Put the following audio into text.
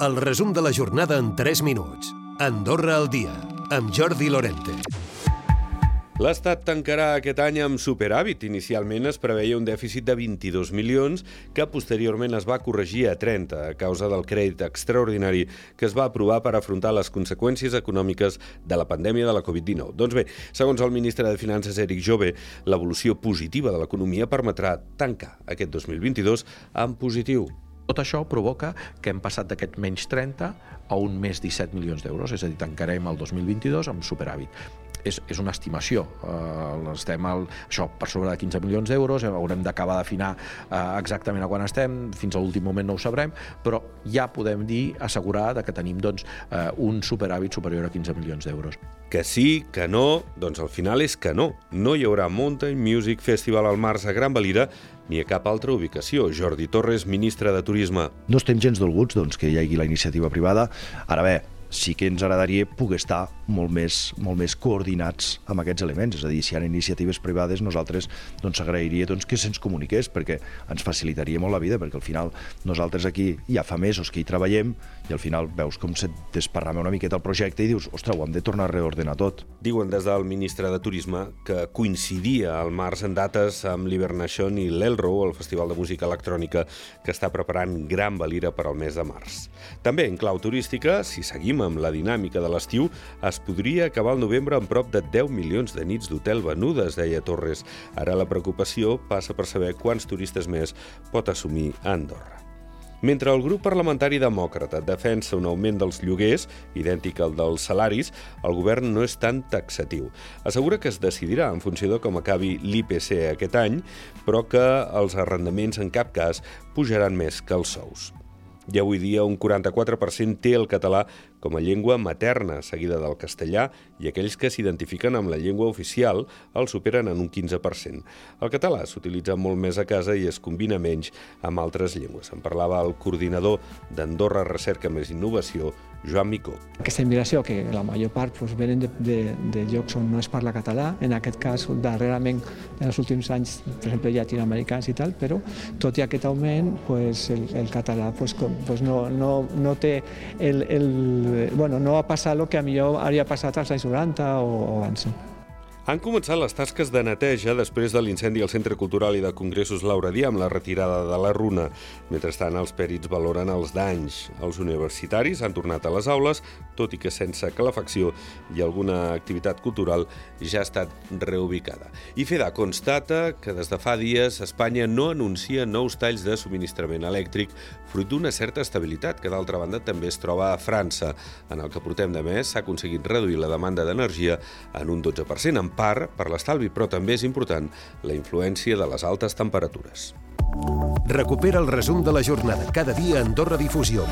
El resum de la jornada en 3 minuts. Andorra al dia, amb Jordi Lorente. L'Estat tancarà aquest any amb superàvit. Inicialment es preveia un dèficit de 22 milions, que posteriorment es va corregir a 30 a causa del crèdit extraordinari que es va aprovar per afrontar les conseqüències econòmiques de la pandèmia de la Covid-19. Doncs bé, segons el ministre de Finances, Eric Jove, l'evolució positiva de l'economia permetrà tancar aquest 2022 en positiu. Tot això provoca que hem passat d'aquest menys 30 a un més 17 milions d'euros, és a dir, tancarem el 2022 amb superàvit és, és una estimació. Uh, estem al, això per sobre de 15 milions d'euros, haurem d'acabar d'afinar uh, exactament a quan estem, fins a l'últim moment no ho sabrem, però ja podem dir, assegurar que tenim doncs, uh, un superàvit superior a 15 milions d'euros. Que sí, que no, doncs al final és que no. No hi haurà Mountain Music Festival al març a Gran Valira ni a cap altra ubicació. Jordi Torres, ministre de Turisme. No estem gens dolguts doncs, que hi hagi la iniciativa privada. Ara bé, sí que ens agradaria poder estar molt més, molt més coordinats amb aquests elements. És a dir, si hi ha iniciatives privades, nosaltres doncs, agrairia doncs, que se'ns comuniqués, perquè ens facilitaria molt la vida, perquè al final nosaltres aquí ja fa mesos que hi treballem i al final veus com se desparrama una miqueta el projecte i dius, ostres, ho hem de tornar a reordenar tot. Diuen des del ministre de Turisme que coincidia al març en dates amb l'Hivernation i l'Elro, el Festival de Música Electrònica, que està preparant Gran Valira per al mes de març. També en clau turística, si seguim amb la dinàmica de l'estiu, es podria acabar el novembre amb prop de 10 milions de nits d'hotel venudes, deia Torres. Ara la preocupació passa per saber quants turistes més pot assumir Andorra. Mentre el grup parlamentari demòcrata defensa un augment dels lloguers, idèntic al dels salaris, el govern no és tan taxatiu. Assegura que es decidirà en funció de com acabi l'IPC aquest any, però que els arrendaments en cap cas pujaran més que els sous. I avui dia un 44% té el català com a llengua materna, seguida del castellà, i aquells que s'identifiquen amb la llengua oficial el superen en un 15%. El català s'utilitza molt més a casa i es combina menys amb altres llengües. En parlava el coordinador d'Andorra Recerca més Innovació, Joan Micó. Aquesta immigració, que la major part doncs, venen de, de, de llocs on no es parla català, en aquest cas, darrerament, en els últims anys, per exemple, llatinoamericans i tal, però tot i aquest augment, doncs, el, el català doncs, doncs no, no, no té el, el, bueno, no ha passat el que a millor hauria passat als anys 90 o, o abans. Han començat les tasques de neteja després de l'incendi al Centre Cultural i de Congressos Laura Dia amb la retirada de la runa. Mentrestant, els pèrits valoren els danys. Els universitaris han tornat a les aules, tot i que sense calefacció i alguna activitat cultural ja ha estat reubicada. I FEDA constata que des de fa dies Espanya no anuncia nous talls de subministrament elèctric fruit d'una certa estabilitat que d'altra banda també es troba a França. En el que portem de mes s'ha aconseguit reduir la demanda d'energia en un 12%, en part per l'estalvi, però també és important la influència de les altes temperatures. Recupera el resum de la jornada cada dia a Andorra Difusió.